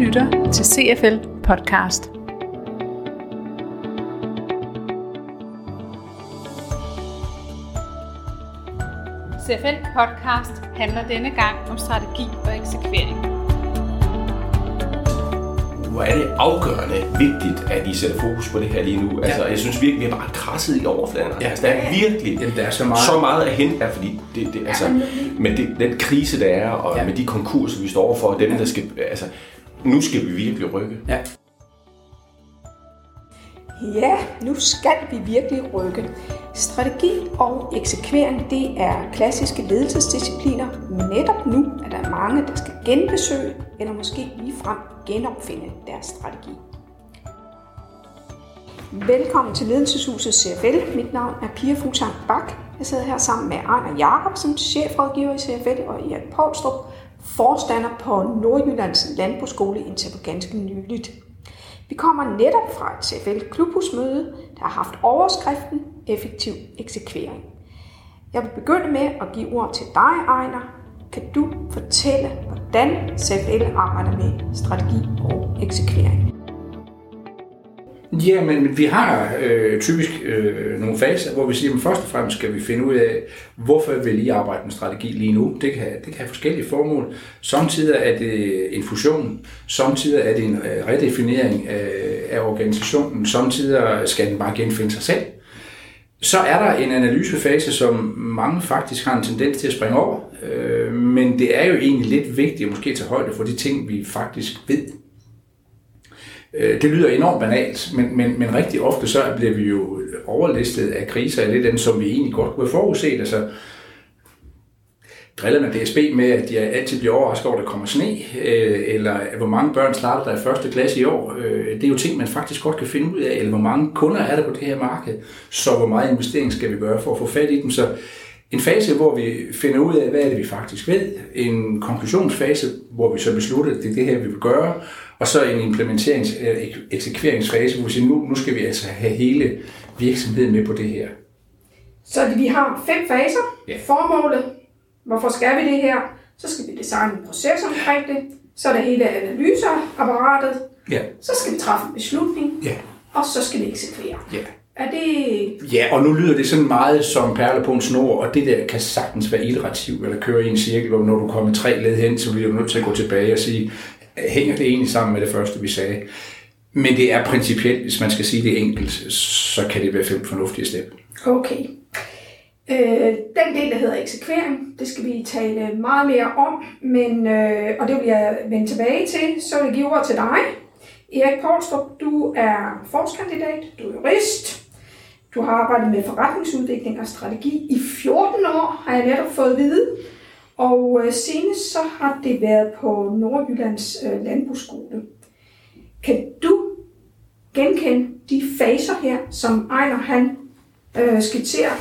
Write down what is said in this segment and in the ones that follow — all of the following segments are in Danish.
lytter til CFL Podcast. CFL Podcast handler denne gang om strategi og eksekvering. Hvor er det afgørende vigtigt, at I sætter fokus på det her lige nu. Altså, jeg synes virkelig, vi har bare krasset i overfladen. Ja. Altså, der er virkelig Jamen, der er så meget. så meget at hente her, fordi det, det, altså, med det, den krise, der er, og Ja. med de konkurser, vi står overfor, dem, der skal, altså, nu skal vi virkelig rykke. Ja. Ja, nu skal vi virkelig rykke. Strategi og eksekvering, det er klassiske ledelsesdiscipliner. Netop nu er der mange, der skal genbesøge eller måske ligefrem genopfinde deres strategi. Velkommen til Ledelseshuset CFL. Mit navn er Pia Fuglsang Bak. Jeg sidder her sammen med Ejner Jacobsen, chefrådgiver i CFL, og Erik Poulstrup, forstander på Nordjyllands Landbrugsskole indtil for ganske nyligt. Vi kommer netop fra et CFL klubhusmøde, der har haft overskriften Effektiv eksekvering. Jeg vil begynde med at give ord til dig, Ejner. Kan du fortælle, hvordan CFL arbejder med strategi og eksekvering? Ja, men vi har øh, typisk øh, nogle faser, hvor vi siger, at først og fremmest skal vi finde ud af, hvorfor vil I arbejde med strategi lige nu. Det kan, det kan have forskellige formål. Samtidig er det en fusion, samtidig er det en øh, redefinering af, af organisationen, samtidig skal den bare genfinde sig selv. Så er der en analysefase, som mange faktisk har en tendens til at springe over, øh, men det er jo egentlig lidt vigtigt at måske tage højde for de ting, vi faktisk ved. Øh, det lyder enormt banalt, men, men, men rigtig ofte så bliver vi jo overlistet af kriser, lidt dem, som vi egentlig godt kunne have forudset. Altså, driller man DSB med, at de altid bliver overrasket over, at der kommer sne, øh, eller hvor mange børn starter der i første klasse i år. Øh, det er jo ting, man faktisk godt kan finde ud af, eller hvor mange kunder er der på det her marked, så hvor meget investering skal vi gøre for at få fat i dem. Så en fase, hvor vi finder ud af, hvad er det, vi faktisk ved. En konklusionsfase, hvor vi så beslutter, at det er det her, vi vil gøre. Og så en implementerings- eksekveringsfase, hvor vi siger, nu, nu skal vi altså have hele virksomheden med på det her. Så vi har fem faser. Ja. Formålet, hvorfor skal vi det her? Så skal vi designe en proces omkring det. Så er der hele analyseapparatet. Ja. Så skal vi træffe en beslutning. Ja. Og så skal vi eksekvere. Ja. Er det... Ja, og nu lyder det sådan meget som perler på en snor, og det der kan sagtens være iterativt, eller køre i en cirkel, hvor når du kommer tre led hen, så bliver du nødt til at gå tilbage og sige, hænger det egentlig sammen med det første, vi sagde? Men det er principielt, hvis man skal sige det enkelt, så kan det være fem fornuftige step. Okay. Øh, den del, der hedder eksekvering, det skal vi tale meget mere om, men, øh, og det vil jeg vende tilbage til. Så vil jeg give ordet til dig. Erik Poulstrup, du er forskandidat, du er jurist, du har arbejdet med forretningsudvikling og strategi i 14 år, har jeg netop fået at vide. Og øh, senest så har det været på Nordjyllands øh, Landbrugsskole. Kan du genkende de faser her, som Ejner han øh, skitserer?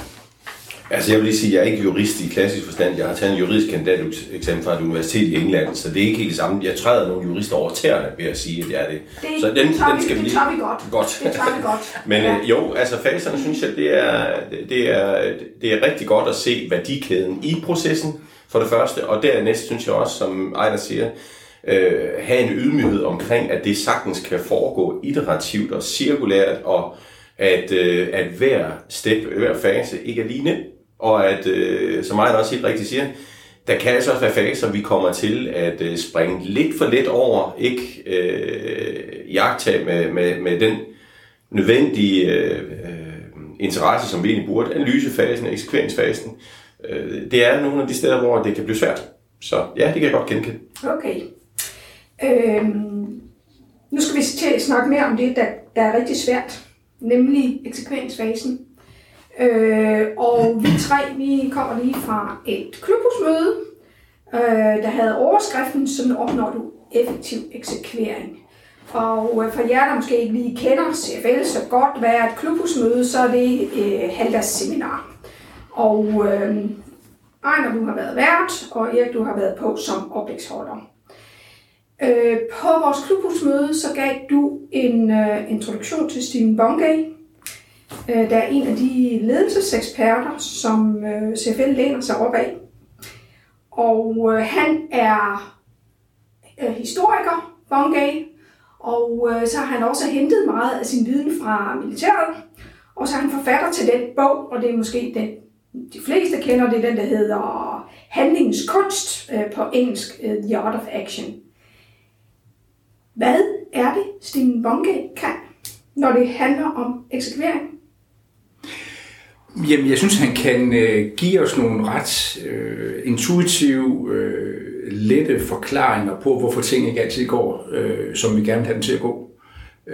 Altså, jeg vil lige sige, at jeg er ikke jurist i klassisk forstand. Jeg har taget en juridisk kandidateksamen fra et universitet i England, så det er ikke helt det samme. Jeg træder nogle jurister over tæerne ved at sige, at jeg er det. Det så den, tager den skal det vi lige... tager vi godt. Godt. Det tager vi godt. Men Ja. ja. jo, altså faserne synes jeg, det er, det, er, det er rigtig godt at se værdikæden i processen, for det første. Og dernæst synes jeg også, som Ejner siger, øh, have en ydmyghed omkring, at det sagtens kan foregå iterativt og cirkulært, og at, øh, at hver step, hver fase ikke er lige nem. Og at, øh, som Ejner også helt rigtigt siger, der kan altså også være faser, vi kommer til at øh, springe lidt for let over, ikke øh, jagtage med, med, med den nødvendige øh, øh interesse, som vi egentlig burde. Analysefasen, eksekveringsfasen. Øh, det er nogle af de steder, hvor det kan blive svært. Så ja, det kan jeg godt genkende. Okay. Øhm, nu skal vi til at snakke mere om det, der, der er rigtig svært, nemlig eksekveringsfasen. Øh, og vi tre, vi kommer lige fra et klubhusmøde, øh, der havde overskriften, sådan opnår du effektiv eksekvering. Og øh, for jer, der måske ikke lige kender CFL så godt, hvad er et klubhusmøde, så er det øh, halvdags seminar. Og øh, Ejner, du har været vært, og Erik, du har været på som oplægsholder. Øh, på vores klubhusmøde, så gav du en øh, introduktion til Stephen Bongay, øh, der er en af de ledelseseksperter, som øh, CFL læner sig op af. Og øh, han er øh, historiker, Bongay, og øh, så har han også hentet meget af sin viden fra militæret, og så er han forfatter til den bog, og det er måske den, de fleste kender, det er den, der hedder Handlingens kunst øh, på engelsk, øh, The Art of Action. Hvad er det, Stine Bonke kan, når det handler om eksekvering? Jamen, jeg synes, han kan øh, give os nogle ret øh, intuitive, øh, lette forklaringer på, hvorfor ting ikke altid går, øh, som vi gerne vil have dem til at gå.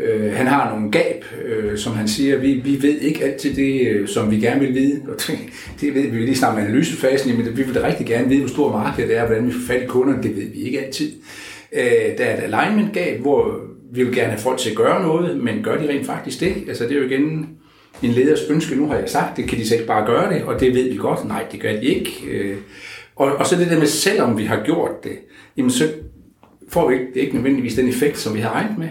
Øh, han har nogle gab, øh, som han siger, vi, vi ved ikke altid det, øh, som vi gerne vil vide. Og det, det ved vi lige snart med analysefasen, men vi vil da rigtig gerne vide, hvor stor markedet er, hvordan vi får fat i kunderne, det ved vi ikke altid. Øh, der er et alignment gab, hvor vi vil gerne have folk til at gøre noget, men gør de rent faktisk det? Altså det er jo igen en leders ønske, nu har jeg sagt det, kan de så ikke bare gøre det, og det ved vi godt, nej, det gør de ikke. Øh, og, og så det der med, selvom vi har gjort det, jamen så får vi ikke, det er ikke nødvendigvis den effekt, som vi har regnet med.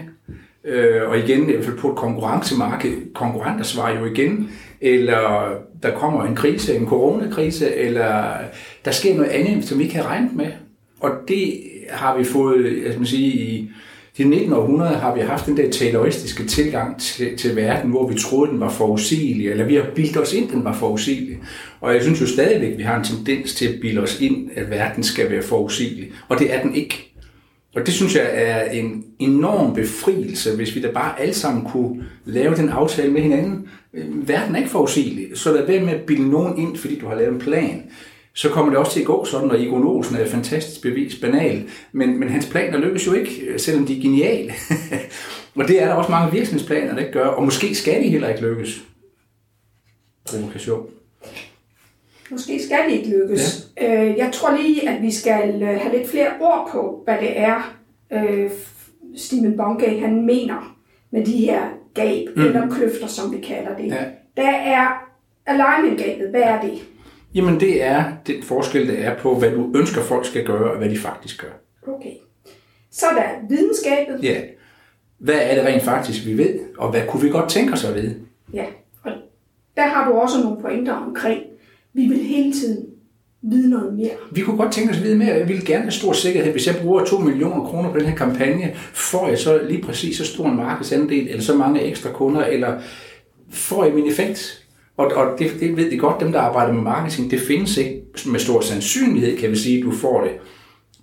Øh, og igen, i hvert fald på et konkurrencemarked, konkurrenter svarer jo igen, eller der kommer en krise, en coronakrise, eller der sker noget andet, som vi ikke havde regnet med. Og det har vi fået, jeg skal sige, i de 19. århundrede har vi haft den der tayloristiske tilgang til, til verden, hvor vi troede, den var forudsigelig, eller vi har bildt os ind, den var forudsigelig. Og jeg synes jo stadigvæk, at vi har en tendens til at bilde os ind, at verden skal være forudsigelig. Og det er den ikke. Og det synes jeg er en enorm befrielse, hvis vi da bare alle sammen kunne lave den aftale med hinanden. Verden er ikke forudsigelig, så lad være med at bilde nogen ind, fordi du har lavet en plan så kommer det også til at gå sådan, og Egon Olsen er et fantastisk bevis, banal, men, men hans planer lykkes jo ikke, selvom de er geniale. og det er der også mange virksomhedsplaner, der ikke gør, og måske skal de heller ikke lykkes. Provokation. Måske skal de ikke lykkes. Ja. Øh, jeg tror lige, at vi skal øh, have lidt flere ord på, hvad det er, øh, Stephen Bungay han mener med de her gab, mm. eller kløfter, som vi kalder det. Ja. Der er alignment-gabet. Hvad er det? Jamen det er den forskel, der er på, hvad du ønsker folk skal gøre, og hvad de faktisk gør. Okay. Så er der videnskabet. Ja. Hvad er det rent faktisk, vi ved, og hvad kunne vi godt tænke os at vide? Ja, og der har du også nogle pointer omkring. Vi vil hele tiden vide noget mere. Vi kunne godt tænke os at vide mere. Jeg vil gerne have stor sikkerhed. Hvis jeg bruger 2 millioner kroner på den her kampagne, får jeg så lige præcis så stor en markedsandel, eller så mange ekstra kunder, eller får jeg min effekt? Og, og det, det ved de godt, dem der arbejder med marketing, det findes ikke med stor sandsynlighed, kan vi sige, at du får det.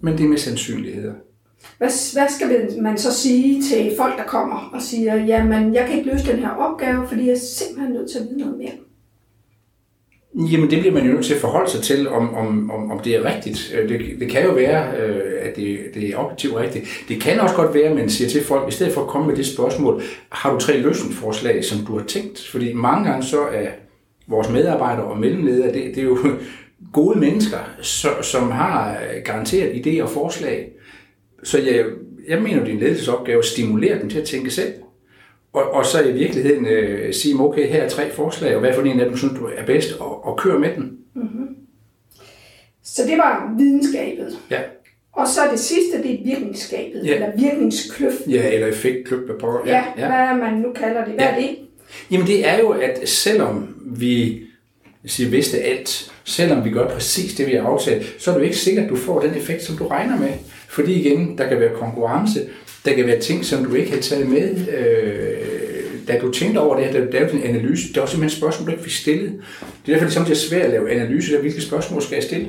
Men det er med sandsynligheder. Hvad, hvad skal man så sige til folk, der kommer og siger, jamen jeg kan ikke løse den her opgave, fordi jeg er simpelthen nødt til at vide noget mere? Jamen det bliver man jo nødt til at forholde sig til, om, om, om, om det er rigtigt. Øh, det, det kan jo være, øh, at det, det er objektivt rigtigt. Det kan også godt være, at man siger til folk, i stedet for at komme med det spørgsmål, har du tre løsningsforslag, som du har tænkt? Fordi mange gange så er vores medarbejdere og mellemledere, det, det er jo gode mennesker, så, som har garanteret idéer og forslag. Så jeg, jeg mener, det er en ledelsesopgave at stimulere dem til at tænke selv. Og, og så i virkeligheden øh, sige, okay, her er tre forslag, og hvad for en af dem synes du er bedst, og, og køre med den. Mm-hmm. Så det var videnskabet. Ja. Og så det sidste, det er virkningsskabet, ja. eller virkningskløften. Ja, eller effektkløft. Ja, ja, ja, hvad man nu kalder det. Hvad ja. er det? Jamen det er jo, at selvom vi siger, vidste alt, selvom vi gør præcis det, vi har aftalt, så er det jo ikke sikkert, at du får den effekt, som du regner med. Fordi igen, der kan være konkurrence, der kan være ting, som du ikke har taget med, øh, da du tænkte over det her, da du lavede din analyse. Det er også simpelthen spørgsmål, du ikke fik stillet. Det er derfor, det er svært at lave analyse, der hvilke spørgsmål skal jeg stille.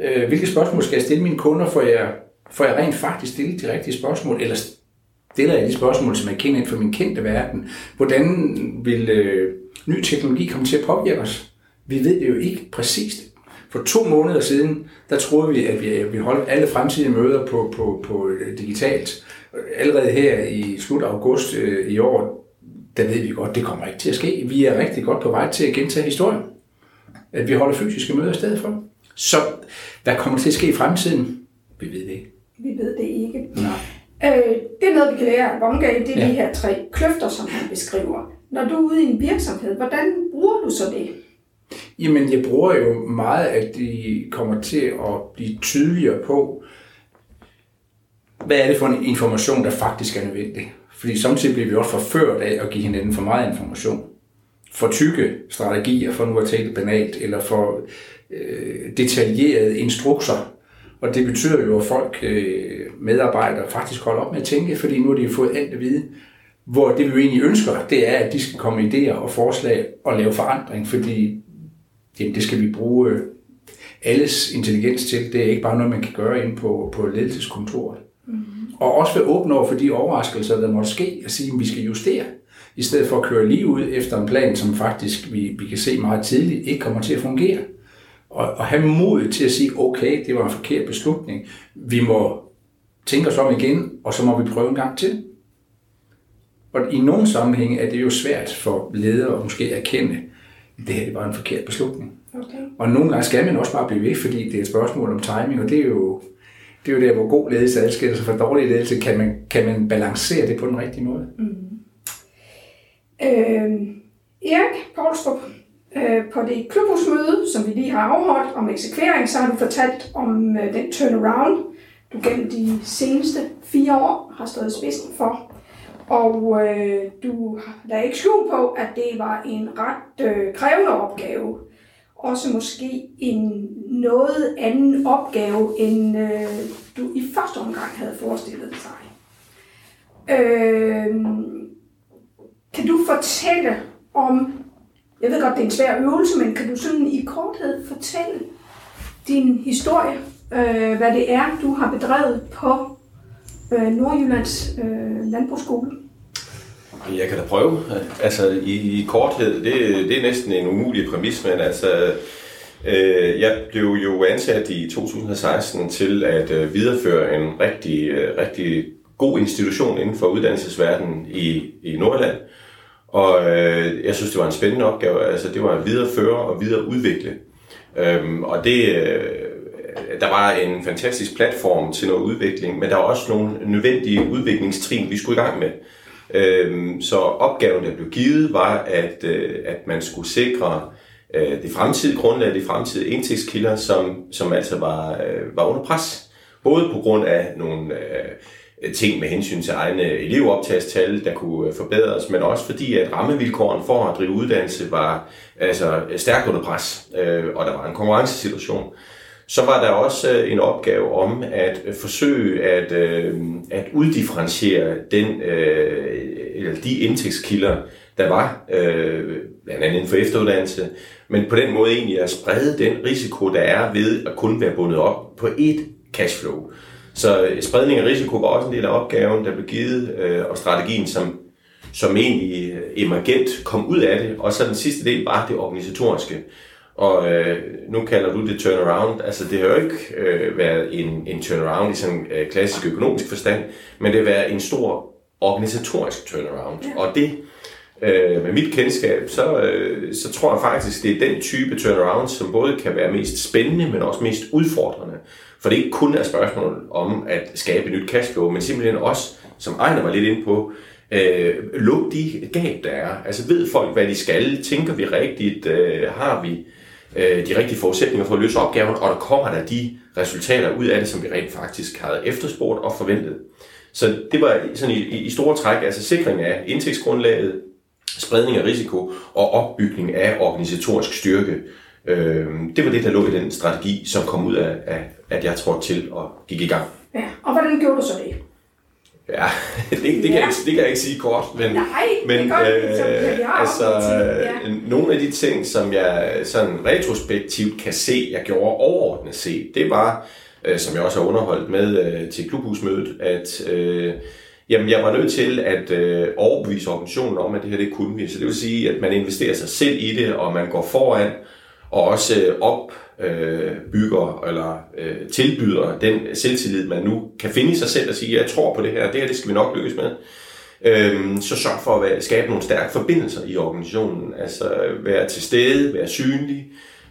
Øh, hvilke spørgsmål skal jeg stille mine kunder, for jeg, for jeg rent faktisk stille de rigtige spørgsmål, eller stiller jeg de spørgsmål, som jeg kender inden for min kendte verden. Hvordan vil øh, ny teknologi komme til at påvirke os? Vi ved det jo ikke præcist. For to måneder siden, der troede vi, at vi, vi holdt alle fremtidige møder på, på, på øh, digitalt. Allerede her i slut august øh, i år, der ved vi godt, det kommer ikke til at ske. Vi er rigtig godt på vej til at gentage historien. At vi holder fysiske møder i stedet for. Så hvad kommer til at ske i fremtiden? Vi ved det ikke. Vi ved det ikke. Nej. Øh, det er noget, vi kan lære af Bongay, det er ja. de her tre kløfter, som han beskriver. Når du er ude i en virksomhed, hvordan bruger du så det? Jamen, jeg bruger jo meget, at de kommer til at blive tydeligere på, hvad er det for en information, der faktisk er nødvendig. Fordi samtidig bliver vi også forført af at give hinanden for meget information. For tykke strategier, for nu at tale banalt, eller for øh, detaljerede instrukser, Og det betyder jo, at folk, øh, medarbejdere, faktisk holder op med at tænke, fordi nu har de fået alt at vide. Hvor det vi jo egentlig ønsker, det er, at de skal komme idéer og forslag og lave forandring, fordi jamen, det skal vi bruge øh, alles intelligens til. Det er ikke bare noget, man kan gøre inde på, på ledelseskontoret. Mm. Og også være åbne over for de overraskelser, der måtte ske, og sige, at vi skal justere, i stedet for at køre lige ud efter en plan, som faktisk vi, vi kan se meget tidligt ikke kommer til at fungere. Og, og have mod til at sige, okay, det var en forkert beslutning. Vi må tænke os om igen, og så må vi prøve en gang til. Og i nogle sammenhænge er det jo svært for ledere at måske erkende, at det her det var en forkert beslutning. Okay. Og nogle gange skal man også bare blive ved, fordi det er et spørgsmål om timing, og det er jo, det er jo der, hvor god ledelse adskiller sig fra dårlig ledelse. Kan man, kan man balancere det på den rigtige måde? Mm. Øh, Erik Poulstrup, øh, på det klubhusmøde, som vi lige har afholdt om eksekvering, så har du fortalt om øh, den turnaround, du gennem de seneste fire år har stået spidsen for. Og øh, du er ikke skjul på, at det var en ret øh, krævende opgave. Også måske en noget anden opgave, end øh, du i første omgang havde forestillet dig. Øh, kan du fortælle om, jeg ved godt, det er en svær øvelse, men kan du sådan i korthed fortælle din historie, øh, hvad det er, du har bedrevet på øh, Nordjyllands øh, Landbrugsskole? Jeg kan da prøve. Altså i, i korthed, det, det er næsten en umulig præmis, men altså øh, jeg blev jo ansat i 2016 til at øh, videreføre en rigtig, øh, rigtig god institution inden for uddannelsesverdenen i, i Nordland. Og øh, jeg synes, det var en spændende opgave. Altså, det var at videreføre og videreudvikle. Øhm, og det, øh, der var en fantastisk platform til noget udvikling, men der var også nogle nødvendige udviklingstrin, vi skulle i gang med. Øhm, så opgaven, der blev givet, var, at, øh, at man skulle sikre øh, det fremtidige grundlag, de fremtidige indtægtskilder, som, som altså var, øh, var under pres. Både på grund af nogle øh, ting med hensyn til egne elevoptagstal, der kunne øh, forbedres, men også fordi, at rammevilkårene for at drive uddannelse var altså, stærkt under pres, øh, og der var en konkurrencesituation så var der også øh, en opgave om at øh, forsøge at, øh, at uddifferentiere den, eller de indtægtskilder, der var, blandt andet inden for efteruddannelse, men på den måde egentlig at sprede den risiko, der er ved at kun være bundet op på ét cashflow. Så spredning af risiko var også en del af opgaven, der blev givet, og strategien, som, som egentlig emergent kom ud af det. Og så den sidste del var det organisatoriske. Og øh, nu kalder du det turnaround. Altså det har jo ikke øh, været en, en turnaround i sådan øh, klassisk økonomisk forstand, men det har været en stor organisatorisk turnaround. Ja. Og det, øh, med mit kendskab, så, øh, så tror jeg faktisk, det er den type turnaround, som både kan være mest spændende, men også mest udfordrende. For det er ikke kun et spørgsmål om at skabe et nyt cashflow, men simpelthen også, som Ejner var lidt inde på, øh, luk de gab, der er. Altså ved folk, hvad de skal? Tænker vi rigtigt? Øh, har vi øh, de rigtige forudsætninger for at løse opgaven, og der kommer der de resultater ud af det, som vi rent faktisk havde efterspurgt og forventet. Så det var sådan i, i store træk, altså sikring af indtægtsgrundlaget, spredning af risiko og opbygning af organisatorisk styrke. Øh, det var det, der lå i den strategi, som kom ud af, af at jeg trådte til og gik i gang. Ja, og hvordan gjorde du så det? Ja, det, det, kan, ja. Jeg, det kan jeg ikke sige kort, men, Nej, men godt, øh, altså, ja. nogle af de ting, som jeg sådan retrospektivt kan se, jeg gjorde overordnet set, det var, øh, som jeg også har underholdt med øh, til klubhusmødet, at øh, jamen, jeg var nødt til at øh, overbevise organisationen om, at det her det kunne vi. Så det vil sige, at man investerer sig selv i det, og man går foran, og også opbygger op øh, bygger eller øh, tilbyder den selvtillid, man nu kan finde i sig selv og sige, jeg tror på det her, det her det skal vi nok lykkes med. Øhm, så sørg for at skabe nogle stærke forbindelser i organisationen. Altså være til stede, være synlig,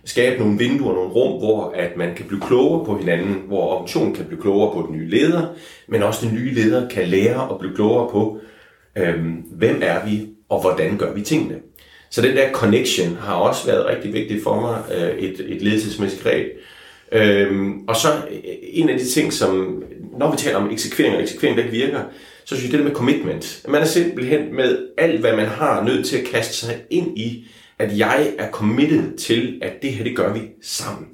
skabe nogle vinduer, nogle rum, hvor at man kan blive klogere på hinanden, hvor organisationen kan blive klogere på den nye leder, men også den nye leder kan lære at blive klogere på, øh, hvem er vi, og hvordan gør vi tingene. Så den der connection har også været rigtig vigtig for mig, øh, et, et ledelsesmæssigt greb. Øhm, og så øh, en af de ting, som, når vi taler om eksekvering og eksekvering, der ikke virker, så synes jeg det der med commitment. Man er simpelthen med alt, hvad man har, nødt til at kaste sig ind i, at jeg er committed til, at det her, det gør vi sammen.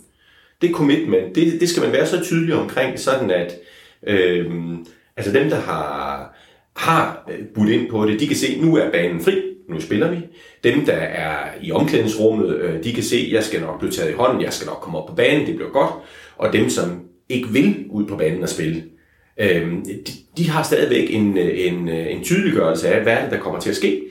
det commitment, det, det skal man være så tydelig omkring, sådan at øh, altså dem, der har, har budt ind på det, de kan se, nu er banen fri, nu spiller vi. Dem, der er i omklædningsrummet, øh, de kan se, jeg skal nok blive taget i hånden, jeg skal nok komme op på banen, det bliver godt. Og dem, som ikke vil ud på banen og spille, øh, de, de har stadigvæk en, øh, en, øh, en tydeliggørelse af, hvad det der kommer til at ske,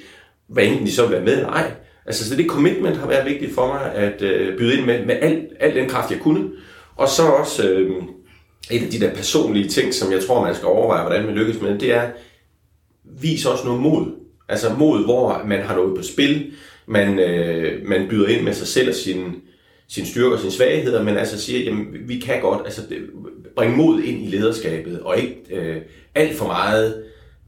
hvad enten de så vil være med eller ej. Altså, så det commitment har været vigtigt for mig at øh, byde ind med, med al, al den kraft, jeg kunne. Og så også øh, et af de der personlige ting, som jeg tror, man skal overveje, hvordan man lykkes med, det er, vis også noget mod. Altså mod, hvor man har noget på spil, man, øh, man byder ind med sig selv og sin, sin styrker og sine svagheder, men altså siger, jamen vi kan godt altså, bringe mod ind i lederskabet, og ikke øh, alt for meget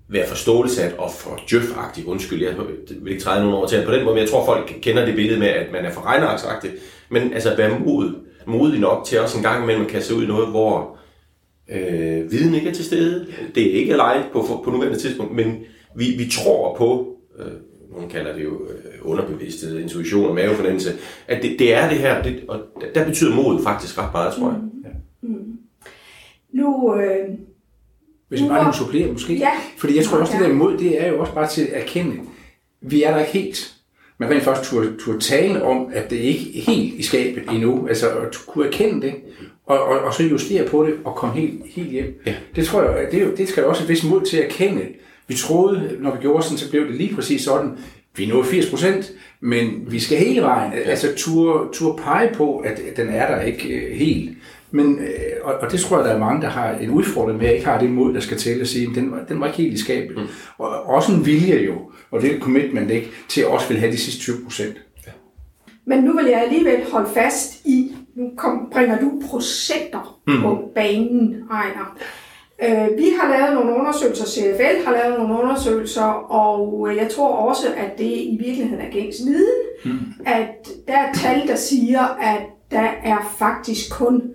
være forståelsesat og for djøf Undskyld, jeg vil ikke træde nogen over til på den måde, men jeg tror, folk kender det billede med, at man er for regnearksagtig. Men altså være mod, modig nok til også en gang imellem at kaste ud i noget, hvor øh, viden ikke er til stede. Det er ikke alene på, på nuværende tidspunkt, men vi, vi tror på, øh, nogen kalder det jo øh, underbevidsthed, intuition og mavefornemmelse, at det, det er det her, det, og der betyder mod faktisk ret meget, tror jeg. Mm. Ja. Mm. Nu, øh, hvis jeg bare nu supplerer måske. Ja. Fordi jeg tror også, det der mod, det er jo også bare til at erkende, vi er der ikke helt. Men rent faktisk turde, turde tale om, at det ikke er helt i skabet endnu. Altså at kunne erkende det, og, og, og så justere på det, og komme helt, helt hjem. Ja. Det tror jeg, det, det skal også et vis mod til at erkende. Vi troede, når vi gjorde sådan, så blev det lige præcis sådan. Vi nåede 80 procent, men vi skal hele vejen. Ja. Altså turde, tur pege på, at den er der ikke øh, helt. Men, øh, og, og det tror jeg, der er mange, der har en udfordring med, at ikke har det mod, der skal til at sige, at den, den var ikke helt i skabet. Mm. Og også en vilje jo, og det er commitment ikke, til at også vil have de sidste 20 procent. Ja. Men nu vil jeg alligevel holde fast i, nu kom, bringer du procenter mm. på banen, Ejner. Øh, vi har lavet nogle undersøgelser, CFL har lavet nogle undersøgelser, og jeg tror også, at det i virkeligheden er gængs viden, mm. at der er tal, der siger, at der er faktisk kun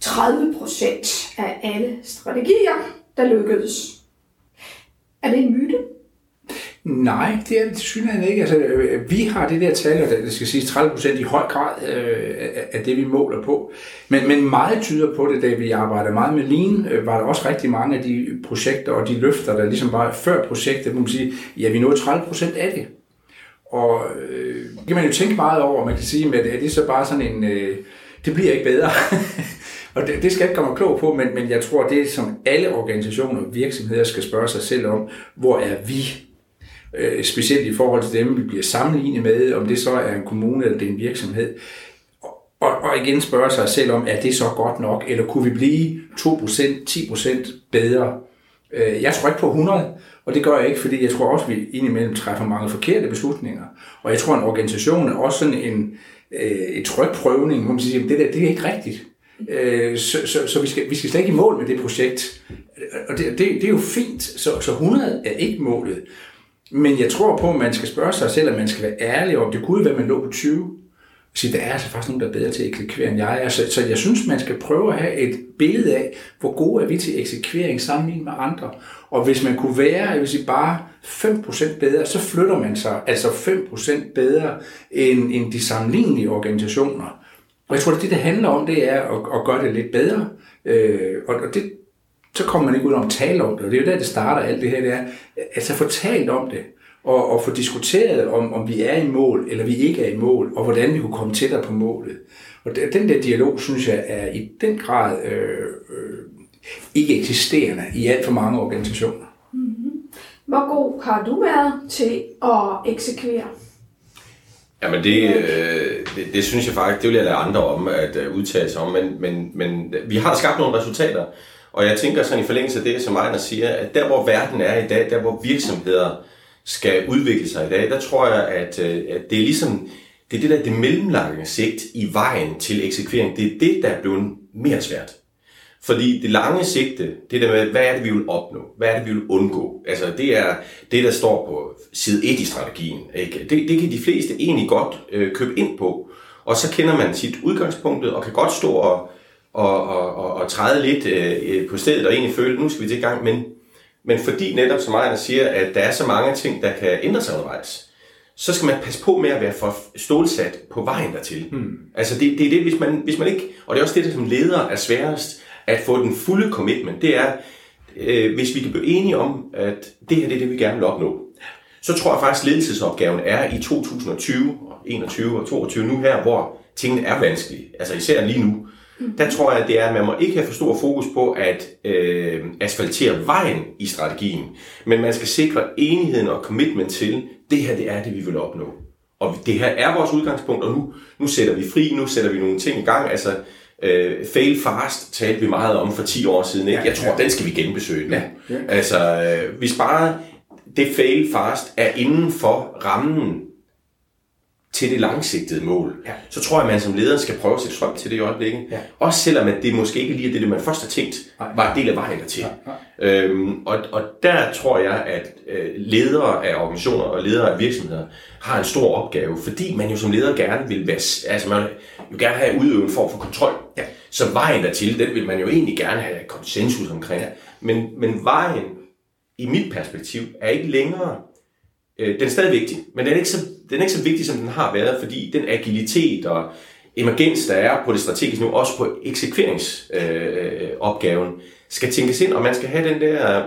30 procent af alle strategier, der lykkedes. Er det en myte? Nej, det er det synligheden ikke. Altså, øh, vi har det der tal, og det skal sige 30 procent i høj grad øh, af det, vi måler på. Men, men meget tyder på det, da vi arbejder meget med Lean, øh, var der også rigtig mange af de projekter og de løfter, der ligesom var før projektet, må man sige, ja, vi nåede 30 procent af det. Og øh, det kan man jo tænke meget over, man kan sige, at det er så bare sådan en, øh, det bliver ikke bedre. Og det, det skal jeg ikke komme klog på, men, men jeg tror, det som alle organisationer og virksomheder skal spørge sig selv om, hvor er vi? Øh, specielt i forhold til dem, vi bliver sammenlignet med, om det så er en kommune eller det er en virksomhed. Og, og igen spørge sig selv om, er det så godt nok, eller kunne vi blive 2%, 10% bedre? Øh, jeg tror ikke på 100, og det gør jeg ikke, fordi jeg tror også, at vi indimellem træffer mange forkerte beslutninger. Og jeg tror, at en organisation er også sådan en, øh, et trykprøvning, hvor man siger, at det der det er ikke rigtigt. Øh, så, så, så vi, skal, vi skal slet ikke i mål med det projekt. Og det, det, det er jo fint, så, så 100 er ikke målet. Men jeg tror på, at man skal spørge sig selv, at man skal være ærlig om, det kunne være, at man lå på 20. Så der er altså faktisk nogen, der er bedre til at eksekvere end jeg er. Så, så jeg synes, man skal prøve at have et billede af, hvor gode er vi til eksekvering sammenlignet med andre. Og hvis man kunne være, jeg vil sige, bare 5% bedre, så flytter man sig altså 5% bedre end, end de sammenlignelige organisationer. Og jeg tror, at det, det handler om, det er at, at gøre det lidt bedre. Øh, og, og det, så kommer man ikke ud om at tale om det. Og det er jo der, det starter alt det her. Det er, altså få talt om det. Og, og få diskuteret, om, om vi er i mål, eller vi ikke er i mål, og hvordan vi kunne komme tættere på målet. Og den der dialog, synes jeg, er i den grad øh, øh, ikke eksisterende i alt for mange organisationer. Mm-hmm. Hvor god har du været til at eksekvere? Jamen det, øh, det, det synes jeg faktisk, det vil jeg lade andre om at uh, udtale sig om, men, men, men vi har skabt nogle resultater, og jeg tænker sådan i forlængelse af det, som Ejner siger, at der hvor verden er i dag, der hvor virksomheder skal udvikle sig i dag, der tror jeg, at, øh, at det er ligesom, det er det der det mellemlange sigt i vejen til eksekvering, det er det, der er blevet mere svært. Fordi det lange sigte, det der med, hvad er det, vi vil opnå? Hvad er det, vi vil undgå? Altså, det er det, der står på side 1 i strategien. Ikke? Det, det kan de fleste egentlig godt øh, købe ind på. Og så kender man sit udgangspunkt, og kan godt stå og, og, og, og, og træde lidt øh, på stedet, og egentlig føle, nu skal vi til gang. Men, men fordi netop, som Ejner siger, at der er så mange ting, der kan ændre sig undervejs, så skal man passe på med at være for stålsat på vejen dertil. Hmm. Altså det, det er det, hvis man, hvis man ikke, og det er også det, der som leder er sværest, at få den fulde commitment, det er, øh, hvis vi kan blive enige om, at det her det er det, vi gerne vil opnå, så tror jeg faktisk, at ledelsesopgaven er i 2020, og 21 og 22 nu her, hvor tingene er vanskelige, altså især lige nu, der tror jeg, at det er, at man må ikke have for stor fokus på at øh, asfaltere vejen i strategien, men man skal sikre enigheden og commitment til, det her det er det, vi vil opnå. Og det her er vores udgangspunkt, og nu, nu sætter vi fri, nu sætter vi nogle ting i gang. Altså, øh, fail fast talte vi meget om for 10 år siden. Ikke? Jeg tror, den skal vi genbesøge nu. Ja, ja. Altså, øh, hvis bare det fail fast er inden for rammen til det langsigtede mål, Ja. så tror jeg, at man som leder skal prøve at sætte strøm til det i øjeblikket. Ja. Også selvom at det måske ikke lige er det, man først har tænkt, Nej. var en del af vejen dertil. Nej, Øhm, og, og der tror jeg, at øh, ledere af organisationer og ledere af virksomheder har en stor opgave, fordi man jo som leder gerne vil være, altså man vil jo gerne have udøvet en form for kontrol. Ja. Så vejen dertil, den vil man jo egentlig gerne have konsensus omkring. Ja. Men, men vejen, i mit perspektiv, er ikke længere Øh, den er stadig vigtig, men den er, ikke så, den er ikke så vigtig, som den har været, fordi den agilitet og emergens, der er på det strategiske niveau, også på eksekveringsopgaven, øh, skal tænkes ind, og man skal have den der,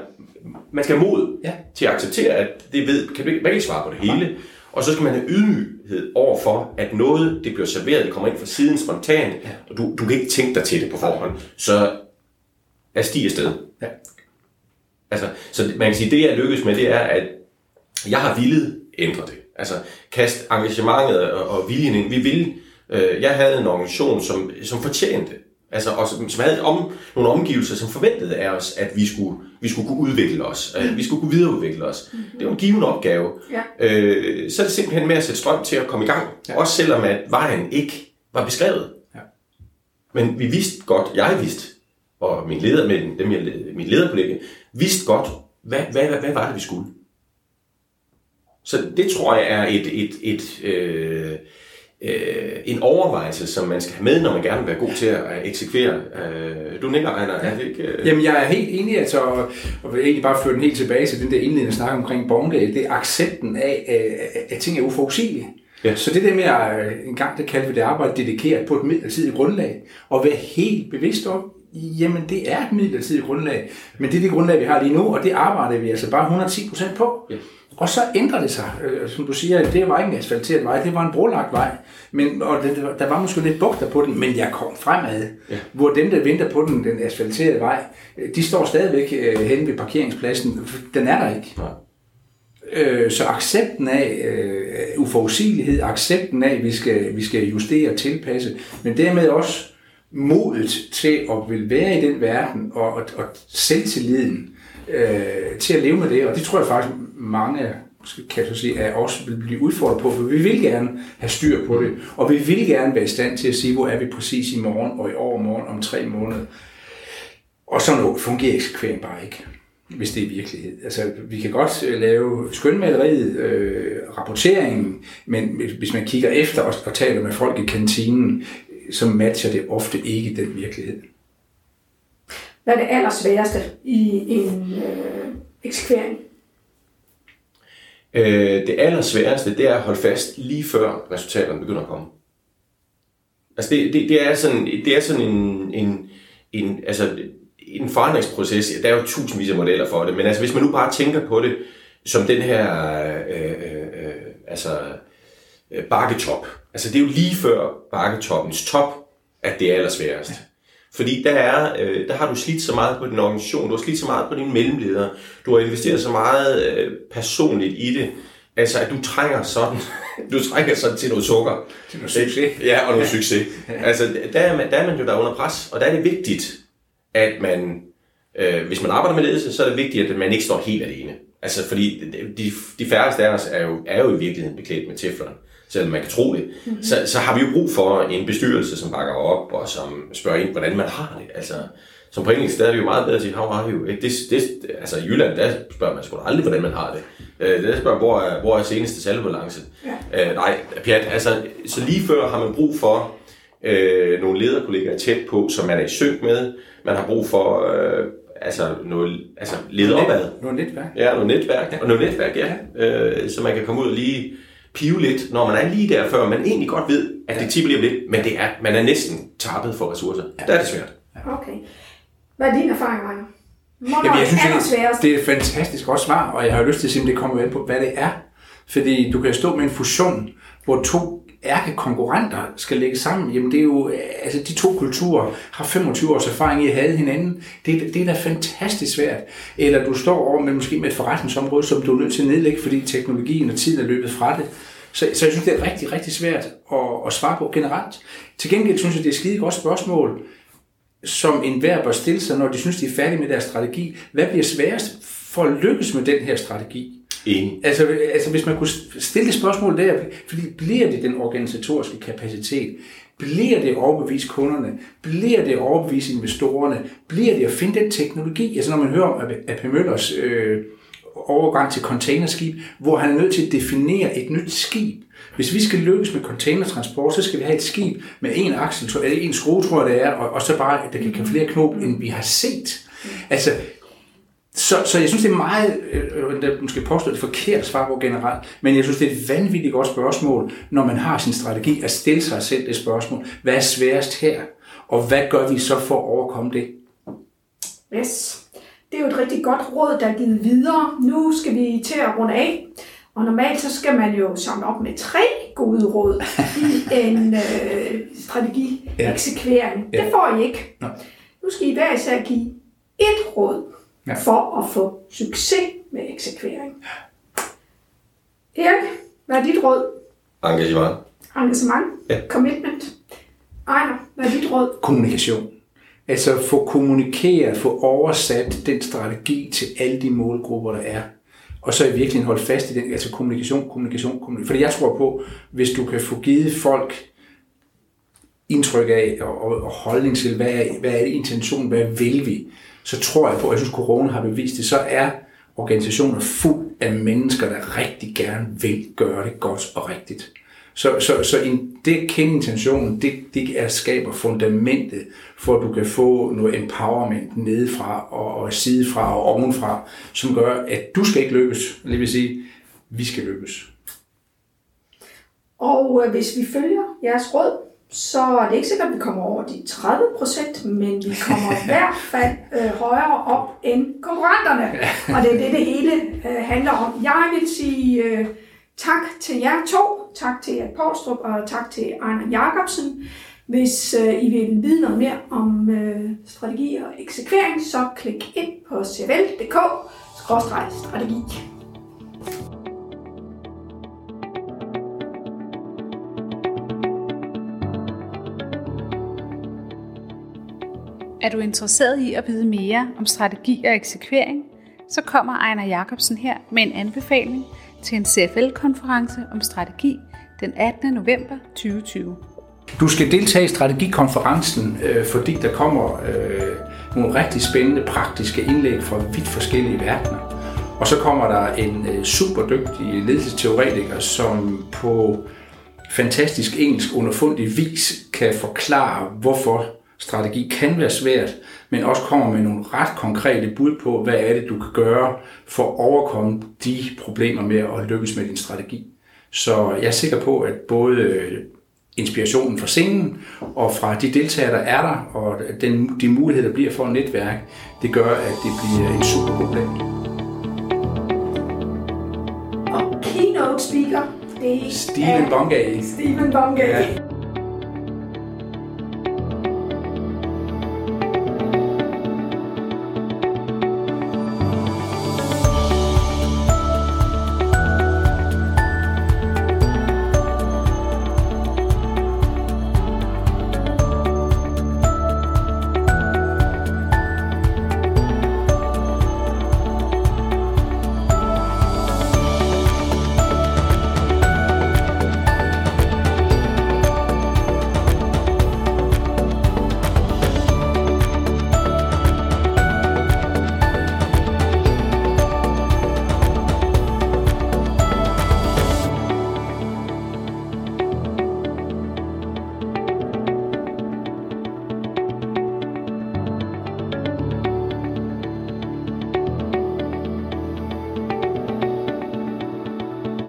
man skal have mod Ja. til at acceptere, at det ved, kan man ikke svare på det hele, og så skal man have ydmyghed over for, at noget, det bliver serveret, det kommer ind fra siden spontant, ja. og du, du kan ikke tænke dig til det på forhånd, så er stig afsted. Ja. Altså, så man kan sige, det jeg lykkes med, det er, at jeg har villet ændre det. Altså, kast engagementet og, og viljen ind. Vi vil, øh, jeg havde en organisation, som, som fortjente, altså, og som, som havde om, nogle omgivelser, som forventede af os, at vi skulle, vi skulle kunne udvikle os, at vi skulle kunne videreudvikle os. Mm-hmm. Det var en given opgave. Ja. Øh, så er det simpelthen med at sætte strøm til at komme i gang, ja. også selvom at vejen ikke var beskrevet. Ja. Men vi vidste godt, jeg vidste, og min leder, med dem, jeg, min lederkollega, vidste godt, hvad, hvad, hvad, hvad var det, vi skulle. Så det tror jeg er et, et, et, øh, øh, en overvejelse, som man skal have med, når man gerne vil være god til at eksekvere. Øh, du nikker, Ejner, er det ikke? Øh? Jamen, jeg er helt enig, altså, og, vil egentlig bare føre den helt tilbage til den der indledende snak omkring Borndal. Det er accepten af, at, at ting er uforudsigelige. Ja. Så det der med at øh, en gang, der kaldte vi det arbejde dedikeret på et midlertidigt grundlag, og være helt bevidst om, jamen det er et midlertidigt grundlag, men det er det grundlag, vi har lige nu, og det arbejder vi altså bare 110 procent på. Ja. Og så ændrer det sig. Øh, Som du siger, det var ikke en asfalteret vej, det var en brolagt vej. Men, og det, der var måske lidt bugter på den, men jeg kom fremad. Ja. Hvor dem, der venter på den, den asfalterede vej, øh, de står stadigvæk øh, henne ved parkeringspladsen. Den er der ikke. Øh, så accepten af øh, uforudsigelighed, accepten af, at vi skal, vi skal justere og tilpasse, men dermed også modet til at vil være i den verden, og, og, og selvtilliden øh, til at leve med det. Og det tror jeg faktisk mange kan jeg så sige, af os vil blive udfordret på, for vi vil gerne have styr på det, og vi vil gerne være i stand til at sige, hvor er vi præcis i morgen, og i overmorgen, om tre måneder. Og så noget fungerer eksekvering bare ikke, hvis det er virkelighed. Altså, vi kan godt øh, lave skønmaleriet, øh, rapporteringen, men hvis man kigger efter og, og taler med folk i kantinen, så matcher det ofte ikke den virkelighed. Hvad er det allersværeste i en øh, eksekvering? Øh, det allersværeste, det er at holde fast lige før resultaterne begynder at komme. Altså det, det, det er sådan, det er sådan en, en, en, altså en forandringsproces. Der er jo tusindvis af modeller for det, men altså hvis man nu bare tænker på det som den her øh, øh, øh, altså, øh, bakketop. Altså det er jo lige før bakketoppens top, at det er allersværest. Ja. Fordi der, er, øh, der har du slidt så meget på din organisation, du har slidt så meget på dine mellemledere, du har investeret så meget øh, personligt i det, altså at du trænger sådan, du trænger sådan til noget sukker. Til noget succes. Ja, og noget succes. Altså der er, man, der er man jo der under pres, og der er det vigtigt, at man, øh, hvis man arbejder med ledelse, så er det vigtigt, at man ikke står helt alene. Altså fordi de, de færreste af os er jo, er jo i virkeligheden beklædt med teflon selvom man kan tro det, mm-hmm. så, så har vi jo brug for en bestyrelse, som bakker op, og som spørger ind, hvordan man har det. Altså, som på engelsk, der er det jo meget bedre at sige, how are you? Ikke? Det, det, altså i Jylland, der spørger man sgu aldrig, hvordan man har det. Øh, der spørger, hvor er, hvor er seneste salvebalance? Ja. Øh, nej, pjat, altså, så lige før har man brug for øh, nogle lederkollegaer tæt på, som man er i synk med. Man har brug for øh, altså noget, altså lede opad. Noget netværk. Ja, noget netværk, og noget netværk, ja. Øh, så man kan komme ud og lige pive lidt, når man er lige der, før man egentlig godt ved, at det tipper lige om lidt, men det er, man er næsten tappet for ressourcer. Der er det svært. Okay. Hvad er din erfaring, Maja? Jamen, jeg synes, er det sværest? det er et fantastisk godt svar, og jeg har lyst til at sige, at det kommer an på, hvad det er. Fordi du kan stå med en fusion, hvor to ærkekonkurrenter skal lægge sammen. Jamen det er jo, altså de to kulturer har 25 års erfaring i at have hinanden. Det, det er da fantastisk svært. Eller du står over med måske med et forretningsområde, som du er nødt til at nedlægge, fordi teknologien og tiden er løbet fra det. Så, så jeg synes, det er rigtig, rigtig svært at, at svare på generelt. Til gengæld synes jeg, det er et skide godt spørgsmål, som enhver bør stille sig, når de synes, de er færdige med deres strategi. Hvad bliver sværest for at lykkes med den her strategi? Enig. Altså, altså hvis man kunne stille det spørgsmål der, fordi bliver det den organisatoriske kapacitet? Bliver det at overbevise kunderne? Bliver det at overbevise investorerne? Bliver det at finde den teknologi? Altså når man hører om AP Møllers øh, overgang til containerskib, hvor han er nødt til at definere et nyt skib. Hvis vi skal lykkes med containertransport, så skal vi have et skib med en aksel, eller en skrue, tror jeg det er, og, og så bare, at der kan flere knop, end vi har set. Altså, så, så jeg synes, det er meget, øh, der måske påstår det forkert svar på generelt, men jeg synes, det er et vanvittigt godt spørgsmål, når man har sin strategi, at stille sig selv det spørgsmål. Hvad er sværest her? Og hvad gør vi så for at overkomme det? Yes. Det er jo et rigtig godt råd, der er givet videre. Nu skal vi til at runde af. Og normalt så skal man jo samle op med tre gode råd i en øh, strategi-eksekvering. Ja. Det får I ikke. Nå. Nu skal I hver især give et råd Ja. for at få succes med eksekvering. Erik, hvad er dit råd? Engagement. Engagement? Ja. Commitment? Ejner, hvad er dit råd? Kommunikation. Altså få kommunikeret, få oversat den strategi til alle de målgrupper, der er. Og så i virkeligheden holde fast i den, altså kommunikation, kommunikation, kommunikation. Fordi jeg tror på, hvis du kan få givet folk indtryk af og, og, og holdning til, hvad er, hvad er intentionen, hvad vil vi, så tror jeg på, at jeg synes, corona har bevist det, så er organisationer fuld af mennesker, der rigtig gerne vil gøre det godt og rigtigt. Så, så, så en, det kende intentionen, det, det er skaber fundamentet for, at du kan få noget empowerment nedefra og, og sidefra og ovenfra, som gør, at du skal ikke lykkes. Det vil sige, vi skal lykkes. Og øh, hvis vi følger jeres råd, så er det ikke sikkert, at vi kommer over de 30 procent, men vi kommer i hvert fald øh, højere op end konkurrenterne. Og det er det, det hele øh, handler om. Jeg vil sige øh, tak til jer to, tak til Erik Poulstrup og tak til Ejner Jacobsen. Hvis øh, I vil vide noget mere om øh, strategi og eksekvering, så klik ind på cvl.dk-strategi. Er du interesseret i at vide mere om strategi og eksekvering, så kommer Ejner Jacobsen her med en anbefaling til en CFL-konference om strategi den 18. november 2020. Du skal deltage i strategikonferencen, øh, fordi der kommer øh, nogle rigtig spændende praktiske indlæg fra vidt forskellige verdener. Og så kommer der en øh, super dygtig ledelsesteoretiker, som på fantastisk engelsk underfundig vis kan forklare, hvorfor strategi kan være svært, men også kommer med nogle ret konkrete bud på, hvad er det, du kan gøre for at overkomme de problemer med at lykkes med din strategi. Så jeg er sikker på, at både øh, inspirationen fra scenen og fra de deltagere, der er der, og den, de muligheder, der bliver for et netværk, det gør, at det bliver en super god dag. Og keynote speaker, det Stephen er. Stephen Bungay. Ja. Ja.